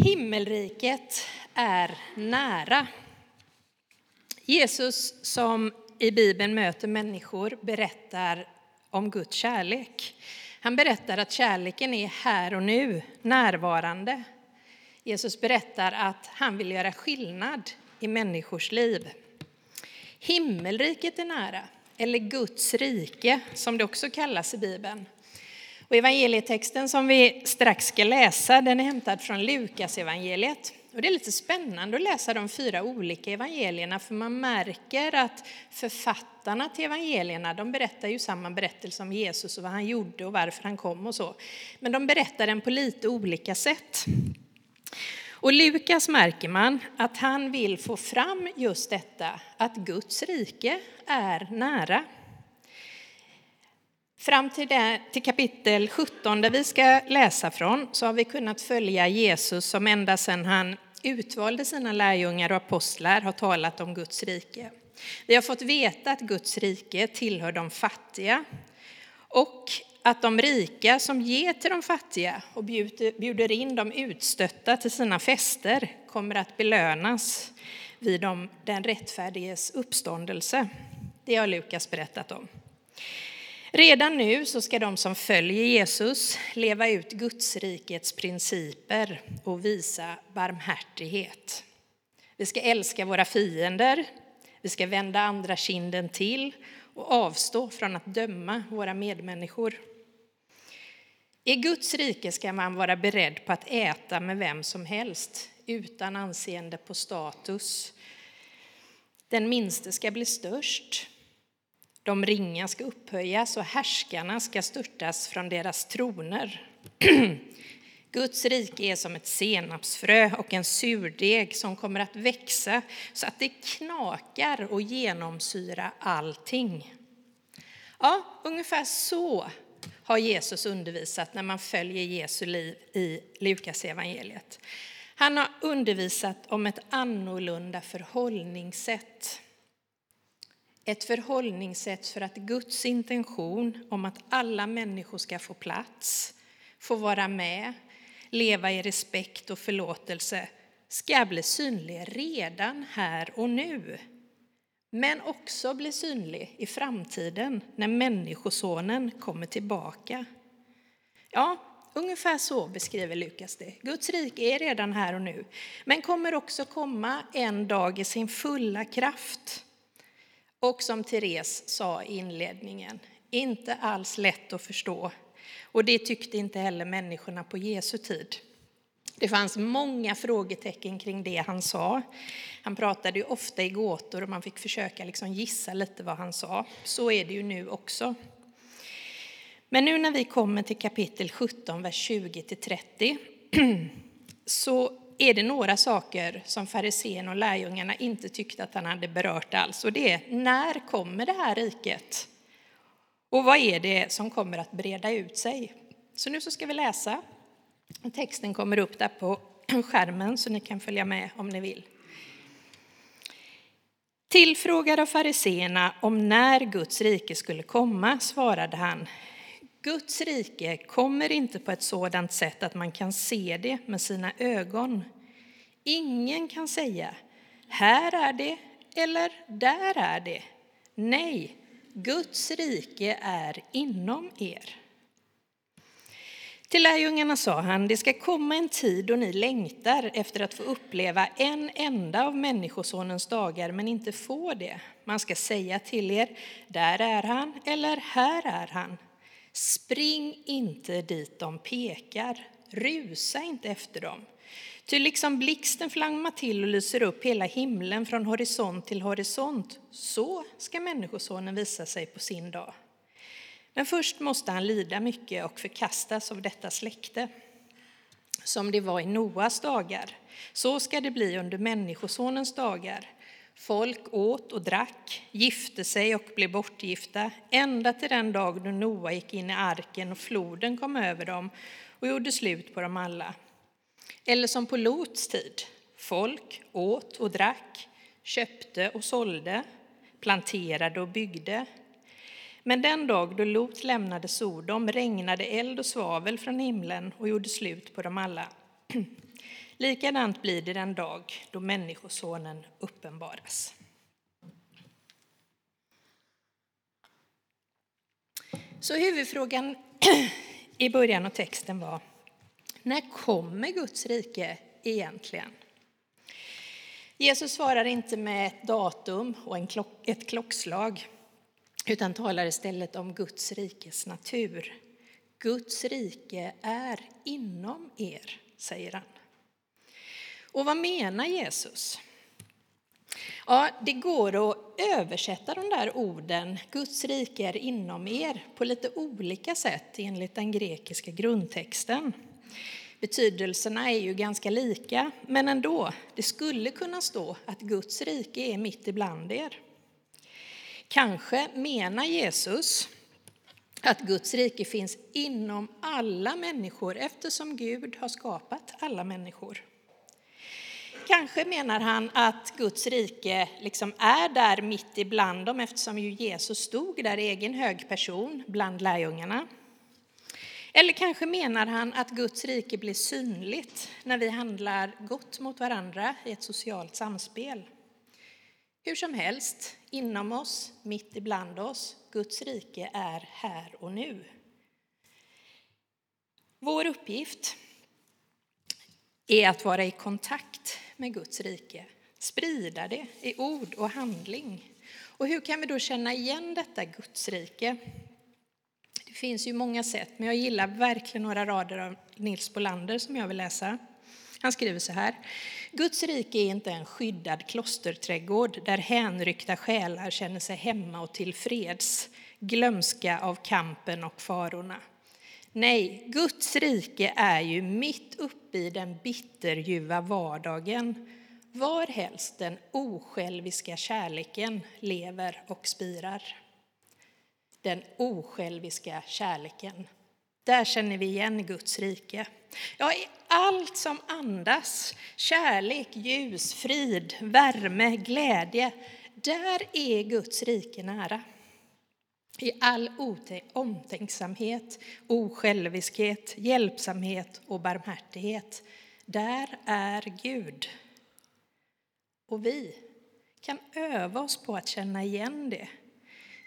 Himmelriket är nära. Jesus som i Bibeln möter människor berättar om Guds kärlek. Han berättar att kärleken är här och nu, närvarande. Jesus berättar att han vill göra skillnad i människors liv. Himmelriket är nära, eller Guds rike som det också kallas i Bibeln. Och evangelietexten som vi strax ska läsa den är hämtad från Lukas evangeliet. Och det är lite spännande att läsa de fyra olika evangelierna för man märker att författarna till evangelierna de berättar ju samma berättelse om Jesus och vad han gjorde och varför han kom och så. Men de berättar den på lite olika sätt. Och Lukas märker man att han vill få fram just detta att Guds rike är nära. Fram till, det, till kapitel 17 där vi ska läsa från så har vi kunnat följa Jesus som ända sedan han utvalde sina lärjungar och apostlar har talat om Guds rike. Vi har fått veta att Guds rike tillhör de fattiga och att de rika som ger till de fattiga och bjuder in de utstötta till sina fester kommer att belönas vid den rättfärdiges uppståndelse. Det har Lukas berättat om. Redan nu så ska de som följer Jesus leva ut Gudsrikets principer och visa barmhärtighet. Vi ska älska våra fiender, vi ska vända andra kinden till och avstå från att döma våra medmänniskor. I Guds rike ska man vara beredd på att äta med vem som helst utan anseende på status. Den minste ska bli störst de ringa ska upphöjas och härskarna ska störtas från deras troner. Guds rike är som ett senapsfrö och en surdeg som kommer att växa så att det knakar och genomsyra allting. Ja, ungefär så har Jesus undervisat när man följer Jesu liv i Lukas evangeliet. Han har undervisat om ett annorlunda förhållningssätt ett förhållningssätt för att Guds intention om att alla människor ska få plats, få vara med, leva i respekt och förlåtelse ska bli synlig redan här och nu. Men också bli synlig i framtiden när Människosonen kommer tillbaka. Ja, ungefär så beskriver Lukas det. Guds rike är redan här och nu, men kommer också komma en dag i sin fulla kraft. Och som Therese sa i inledningen, inte alls lätt att förstå. Och det tyckte inte heller människorna på Jesu tid. Det fanns många frågetecken kring det han sa. Han pratade ju ofta i gåtor och man fick försöka liksom gissa lite vad han sa. Så är det ju nu också. Men nu när vi kommer till kapitel 17, vers 20-30 så är det några saker som farisén och lärjungarna inte tyckte att han hade berört alls. Och det är, när kommer det här riket? Och vad är det som kommer att breda ut sig? Så nu så ska vi läsa. Texten kommer upp där på skärmen så ni kan följa med om ni vill. Tillfrågad av fariseerna om när Guds rike skulle komma svarade han Guds rike kommer inte på ett sådant sätt att man kan se det med sina ögon. Ingen kan säga här är det eller där är det. Nej, Guds rike är inom er. Till lärjungarna sa han, det ska komma en tid då ni längtar efter att få uppleva en enda av Människosonens dagar men inte får det. Man ska säga till er, där är han eller här är han. Spring inte dit de pekar, rusa inte efter dem. Ty liksom blixten flammar till och lyser upp hela himlen från horisont till horisont, så ska Människosonen visa sig på sin dag. Men först måste han lida mycket och förkastas av detta släkte. Som det var i Noas dagar, så ska det bli under Människosonens dagar. Folk åt och drack, gifte sig och blev bortgifta, ända till den dag då Noa gick in i arken och floden kom över dem och gjorde slut på dem alla. Eller som på Lots tid, folk åt och drack, köpte och sålde, planterade och byggde. Men den dag då Lot lämnade Sodom regnade eld och svavel från himlen och gjorde slut på dem alla. Likadant blir det den dag då Människosonen uppenbaras. Så huvudfrågan i början av texten var När kommer Guds rike egentligen? Jesus svarar inte med ett datum och klock, ett klockslag utan talar istället om Guds rikes natur. Guds rike är inom er, säger han. Och vad menar Jesus? Ja, det går att översätta de där orden, Guds rike är inom er, på lite olika sätt enligt den grekiska grundtexten. Betydelserna är ju ganska lika, men ändå, det skulle kunna stå att Guds rike är mitt ibland er. Kanske menar Jesus att Guds rike finns inom alla människor eftersom Gud har skapat alla människor. Kanske menar han att Guds rike liksom är där mitt ibland dem eftersom ju Jesus stod där i egen hög person bland lärjungarna. Eller kanske menar han att Guds rike blir synligt när vi handlar gott mot varandra i ett socialt samspel. Hur som helst, inom oss, mitt ibland oss, Guds rike är här och nu. Vår uppgift är att vara i kontakt med Guds rike, sprida det i ord och handling. Och hur kan vi då känna igen detta Guds rike? Det finns ju många sätt, men jag gillar verkligen några rader av Nils Bolander som jag vill läsa. Han skriver så här. Guds rike är inte en skyddad klosterträdgård där hänryckta själar känner sig hemma och tillfreds, glömska av kampen och farorna. Nej, Guds rike är ju mitt uppe i den bitterljuva vardagen, varhelst den osjälviska kärleken lever och spirar. Den osjälviska kärleken. Där känner vi igen Guds rike. Ja, i allt som andas, kärlek, ljus, frid, värme, glädje, där är Guds rike nära. I all omtänksamhet, osjälviskhet, hjälpsamhet och barmhärtighet, där är Gud. Och vi kan öva oss på att känna igen det.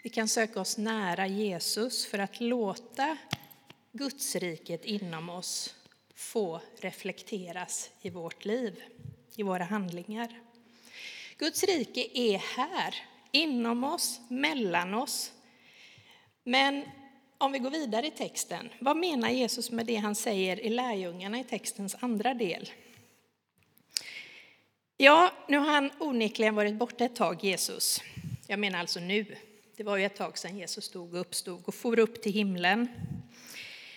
Vi kan söka oss nära Jesus för att låta Gudsriket inom oss få reflekteras i vårt liv, i våra handlingar. Guds rike är här, inom oss, mellan oss. Men om vi går vidare i texten, vad menar Jesus med det han säger i lärjungarna i textens andra del? Ja, nu har han onekligen varit borta ett tag, Jesus. Jag menar alltså nu. Det var ju ett tag sedan Jesus stod och uppstod och for upp till himlen.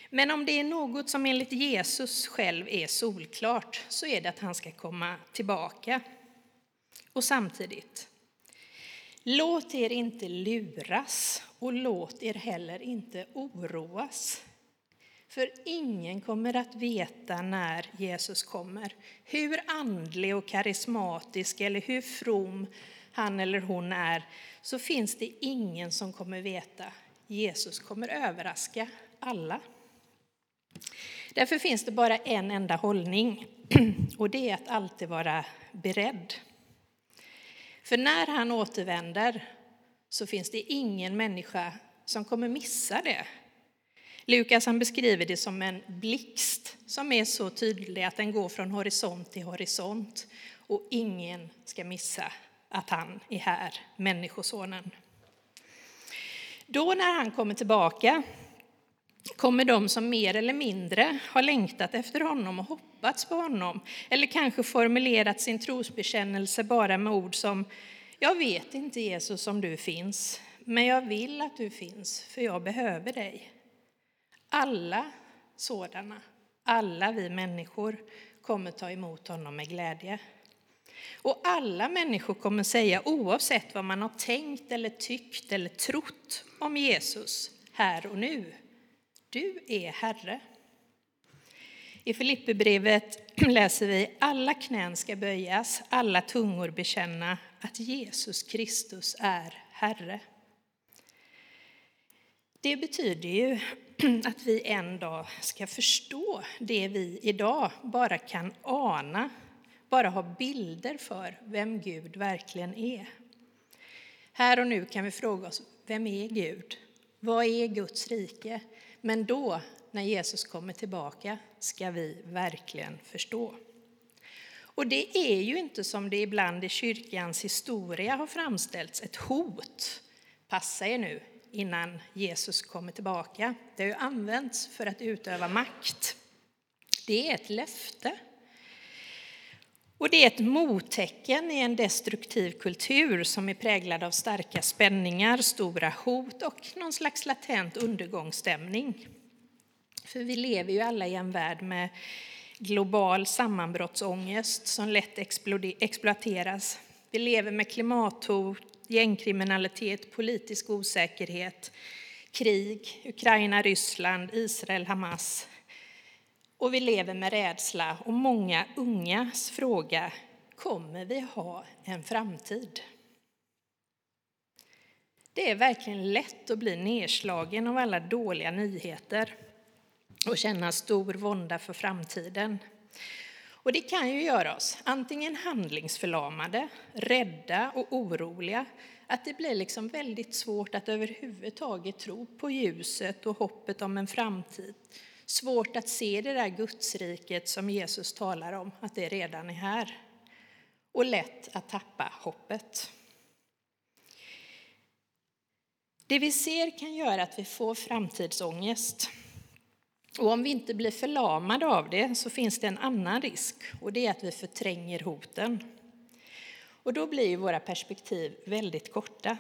Men om det är något som enligt Jesus själv är solklart så är det att han ska komma tillbaka. Och samtidigt, låt er inte luras och låt er heller inte oroas. För ingen kommer att veta när Jesus kommer. Hur andlig och karismatisk eller hur from han eller hon är så finns det ingen som kommer veta. Jesus kommer överraska alla. Därför finns det bara en enda hållning och det är att alltid vara beredd. För när han återvänder så finns det ingen människa som kommer missa det. Lukas han beskriver det som en blixt som är så tydlig att den går från horisont till horisont och ingen ska missa att han är här, Människosonen. Då när han kommer tillbaka kommer de som mer eller mindre har längtat efter honom och hoppats på honom eller kanske formulerat sin trosbekännelse bara med ord som Jag vet inte Jesus om du finns, men jag vill att du finns, för jag behöver dig. Alla sådana, alla vi människor, kommer ta emot honom med glädje. Och alla människor kommer säga, oavsett vad man har tänkt eller tyckt eller trott om Jesus här och nu, du är Herre. I Filipperbrevet läser vi alla knän ska böjas, alla tungor bekänna att Jesus Kristus är Herre. Det betyder ju att vi en dag ska förstå det vi idag bara kan ana, bara ha bilder för vem Gud verkligen är. Här och nu kan vi fråga oss, vem är Gud? Vad är Guds rike? Men då, när Jesus kommer tillbaka, ska vi verkligen förstå. Och det är ju inte som det ibland i kyrkans historia har framställts, ett hot. Passa er nu innan Jesus kommer tillbaka. Det har ju använts för att utöva makt. Det är ett löfte. Och det är ett mottecken i en destruktiv kultur som är präglad av starka spänningar, stora hot och någon slags latent undergångsstämning. För vi lever ju alla i en värld med global sammanbrottsångest som lätt exploateras. Vi lever med klimathot, gängkriminalitet, politisk osäkerhet, krig, Ukraina, Ryssland, Israel, Hamas. Och vi lever med rädsla och många ungas fråga, kommer vi ha en framtid? Det är verkligen lätt att bli nedslagen av alla dåliga nyheter och känna stor vånda för framtiden. Och det kan ju göra oss antingen handlingsförlamade, rädda och oroliga, att det blir liksom väldigt svårt att överhuvudtaget tro på ljuset och hoppet om en framtid. Svårt att se det där Gudsriket som Jesus talar om, att det redan är här. Och lätt att tappa hoppet. Det vi ser kan göra att vi får framtidsångest. Och om vi inte blir förlamade av det så finns det en annan risk och det är att vi förtränger hoten. Och då blir våra perspektiv väldigt korta.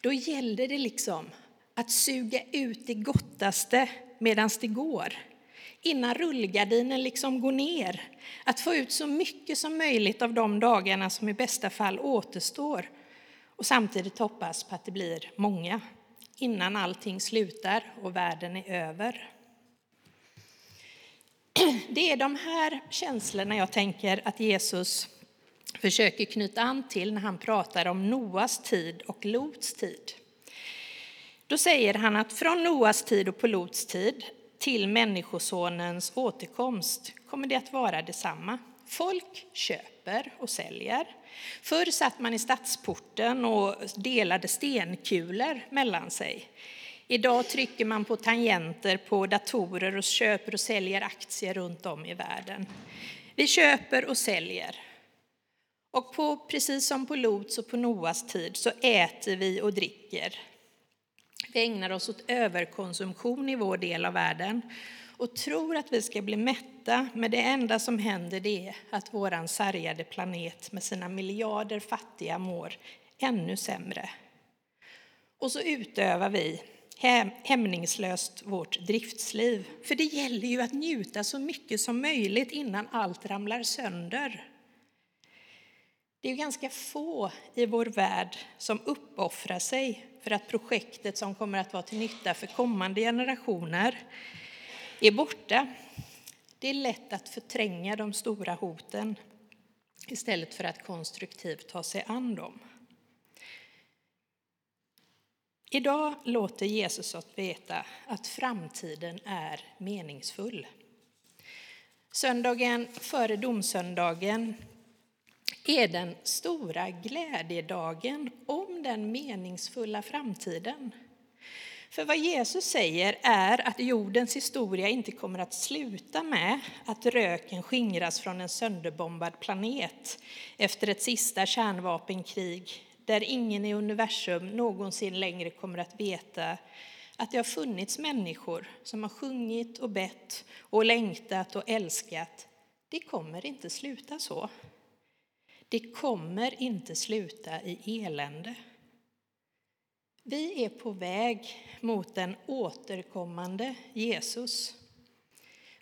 Då gäller det liksom att suga ut det gottaste medan det går. Innan rullgardinen liksom går ner. Att få ut så mycket som möjligt av de dagarna som i bästa fall återstår. Och samtidigt hoppas på att det blir många innan allting slutar och världen är över. Det är de här känslorna jag tänker att Jesus försöker knyta an till när han pratar om Noas tid och Lots tid. Då säger han att från Noas tid och på Lots tid till Människosonens återkomst kommer det att vara detsamma. Folk köper och säljer. Förr satt man i stadsporten och delade stenkulor mellan sig. Idag trycker man på tangenter på datorer och köper och säljer aktier runt om i världen. Vi köper och säljer. Och på, precis som på Lots och på Noas tid så äter vi och dricker. Vi ägnar oss åt överkonsumtion i vår del av världen och tror att vi ska bli mätta, men det enda som händer det är att vår sargade planet med sina miljarder fattiga mår ännu sämre. Och så utövar vi hämningslöst vårt driftsliv. För det gäller ju att njuta så mycket som möjligt innan allt ramlar sönder. Det är ganska få i vår värld som uppoffrar sig för att projektet som kommer att vara till nytta för kommande generationer är borta. Det är lätt att förtränga de stora hoten istället för att konstruktivt ta sig an dem. Idag låter Jesus oss veta att framtiden är meningsfull. Söndagen före domsöndagen är den stora glädjedagen om den meningsfulla framtiden. För vad Jesus säger är att jordens historia inte kommer att sluta med att röken skingras från en sönderbombad planet efter ett sista kärnvapenkrig där ingen i universum någonsin längre kommer att veta att det har funnits människor som har sjungit och bett och längtat och älskat. Det kommer inte sluta så. Det kommer inte sluta i elände. Vi är på väg mot en återkommande Jesus.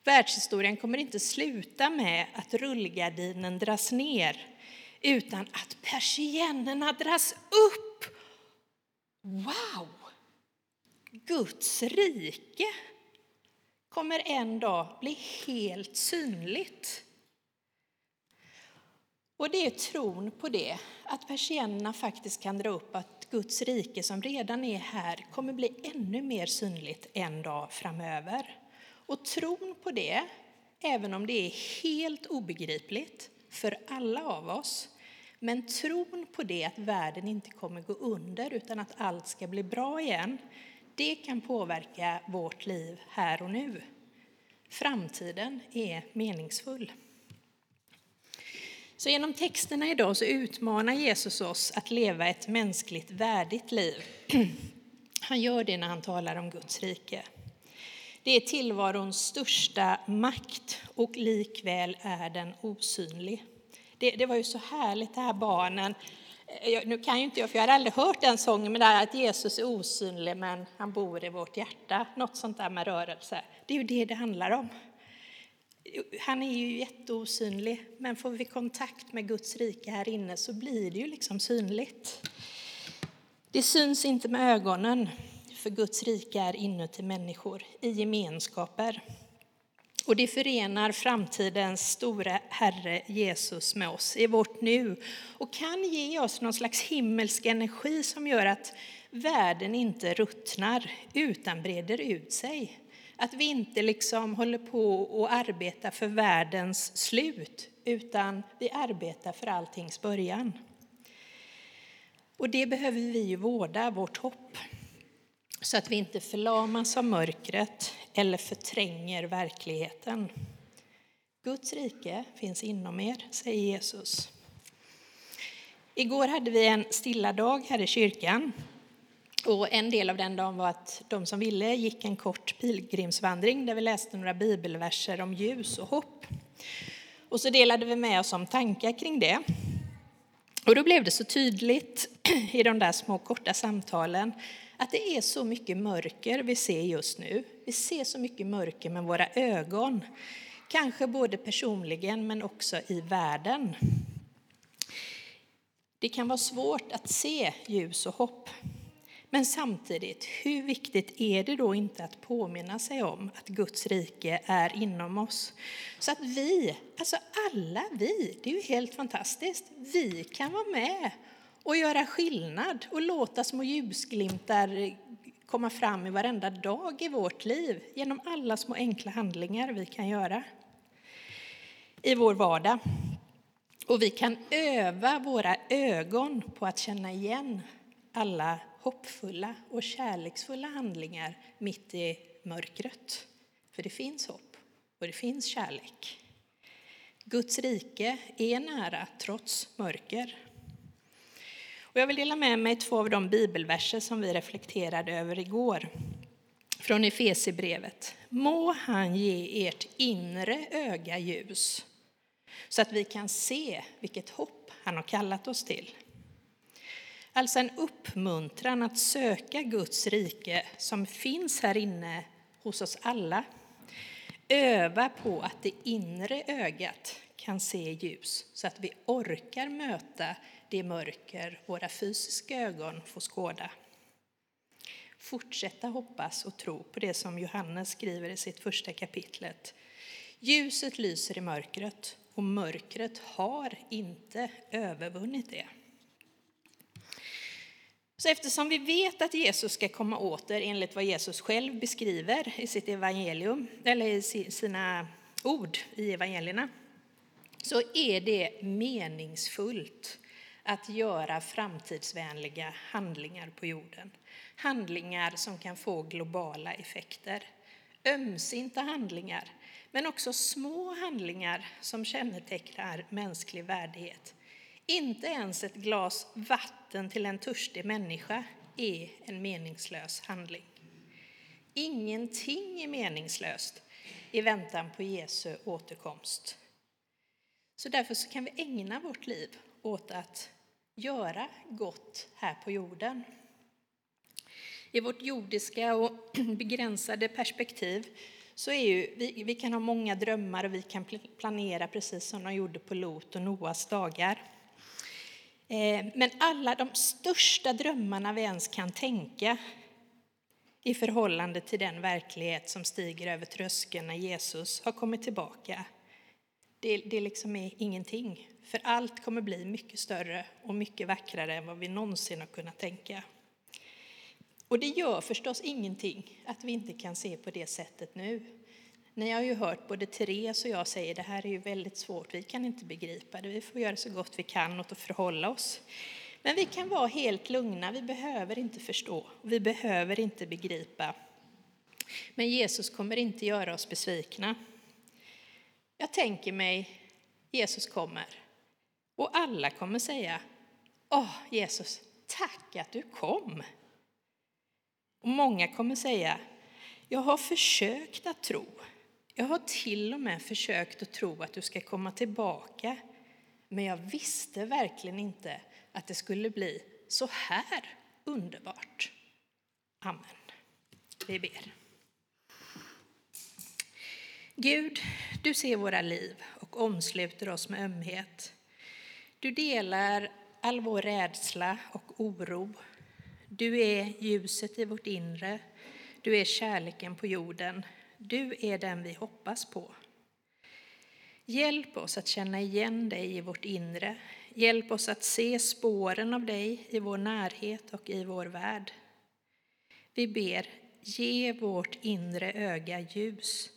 Världshistorien kommer inte sluta med att rullgardinen dras ner utan att persiennerna dras upp. Wow! Guds rike kommer en dag bli helt synligt. Och det är tron på det, att persiennerna faktiskt kan dra upp, att Guds rike som redan är här kommer bli ännu mer synligt en dag framöver. Och tron på det, även om det är helt obegripligt för alla av oss, men tron på det att världen inte kommer gå under utan att allt ska bli bra igen, det kan påverka vårt liv här och nu. Framtiden är meningsfull. Så genom texterna idag så utmanar Jesus oss att leva ett mänskligt värdigt liv. Han gör det när han talar om Guds rike. Det är tillvarons största makt och likväl är den osynlig. Det, det var ju så härligt det här barnen eh, nu kan ju inte jag, för jag har aldrig hört den sången, men det här att Jesus är osynlig men han bor i vårt hjärta. Något sånt där med rörelse. Det är ju det det handlar om. Han är ju jätteosynlig, men får vi kontakt med Guds rike här inne så blir det ju liksom synligt. Det syns inte med ögonen, för Guds rike är inuti människor, i gemenskaper. Och det förenar framtidens stora Herre Jesus med oss i vårt nu och kan ge oss någon slags himmelsk energi som gör att världen inte ruttnar utan breder ut sig. Att vi inte liksom håller på och arbetar för världens slut utan vi arbetar för alltings början. Och det behöver vi ju vårda, vårt hopp så att vi inte förlamas av mörkret eller förtränger verkligheten. Guds rike finns inom er, säger Jesus. Igår hade vi en stilla dag här i kyrkan. Och en del av den dagen var att de som ville gick en kort pilgrimsvandring där vi läste några bibelverser om ljus och hopp. Och så delade vi med oss om tankar kring det. Och då blev det så tydligt i de där små korta samtalen att det är så mycket mörker vi ser just nu. Vi ser så mycket mörker med våra ögon, kanske både personligen men också i världen. Det kan vara svårt att se ljus och hopp. Men samtidigt, hur viktigt är det då inte att påminna sig om att Guds rike är inom oss? Så att vi, alltså alla vi, det är ju helt fantastiskt, vi kan vara med och göra skillnad och låta små ljusglimtar komma fram i varenda dag i vårt liv genom alla små enkla handlingar vi kan göra i vår vardag. Och vi kan öva våra ögon på att känna igen alla hoppfulla och kärleksfulla handlingar mitt i mörkret. För det finns hopp och det finns kärlek. Guds rike är nära trots mörker. Och jag vill dela med mig två av de bibelverser som vi reflekterade över igår. Från Efesierbrevet. Må han ge ert inre öga ljus så att vi kan se vilket hopp han har kallat oss till. Alltså en uppmuntran att söka Guds rike som finns här inne hos oss alla. Öva på att det inre ögat kan se ljus så att vi orkar möta det mörker våra fysiska ögon får skåda. Fortsätta hoppas och tro på det som Johannes skriver i sitt första kapitlet. Ljuset lyser i mörkret och mörkret har inte övervunnit det. Så eftersom vi vet att Jesus ska komma åter enligt vad Jesus själv beskriver i sitt evangelium, eller i sina ord i evangelierna, så är det meningsfullt att göra framtidsvänliga handlingar på jorden. Handlingar som kan få globala effekter. Ömsinta handlingar, men också små handlingar som kännetecknar mänsklig värdighet. Inte ens ett glas vatten till en törstig människa är en meningslös handling. Ingenting är meningslöst i väntan på Jesu återkomst. Så därför så kan vi ägna vårt liv åt att göra gott här på jorden. I vårt jordiska och begränsade perspektiv så är ju, vi, vi kan ha många drömmar och vi kan planera precis som de gjorde på Lot och Noas dagar. Eh, men alla de största drömmarna vi ens kan tänka i förhållande till den verklighet som stiger över tröskeln när Jesus har kommit tillbaka, det, det liksom är ingenting. För allt kommer bli mycket större och mycket vackrare än vad vi någonsin har kunnat tänka. Och det gör förstås ingenting att vi inte kan se på det sättet nu. Ni har ju hört både Therese och jag säga det här är ju väldigt svårt, vi kan inte begripa det, vi får göra så gott vi kan och förhålla oss. Men vi kan vara helt lugna, vi behöver inte förstå, vi behöver inte begripa. Men Jesus kommer inte göra oss besvikna. Jag tänker mig, Jesus kommer och alla kommer säga, Åh Jesus, tack att du kom. Och många kommer säga, jag har försökt att tro. Jag har till och med försökt att tro att du ska komma tillbaka. Men jag visste verkligen inte att det skulle bli så här underbart. Amen. Vi ber. Gud, du ser våra liv och omsluter oss med ömhet. Du delar all vår rädsla och oro. Du är ljuset i vårt inre. Du är kärleken på jorden. Du är den vi hoppas på. Hjälp oss att känna igen dig i vårt inre. Hjälp oss att se spåren av dig i vår närhet och i vår värld. Vi ber, ge vårt inre öga ljus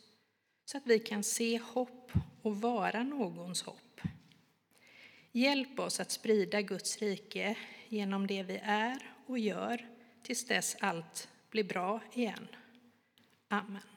så att vi kan se hopp och vara någons hopp. Hjälp oss att sprida Guds rike genom det vi är och gör tills dess allt blir bra igen. Amen.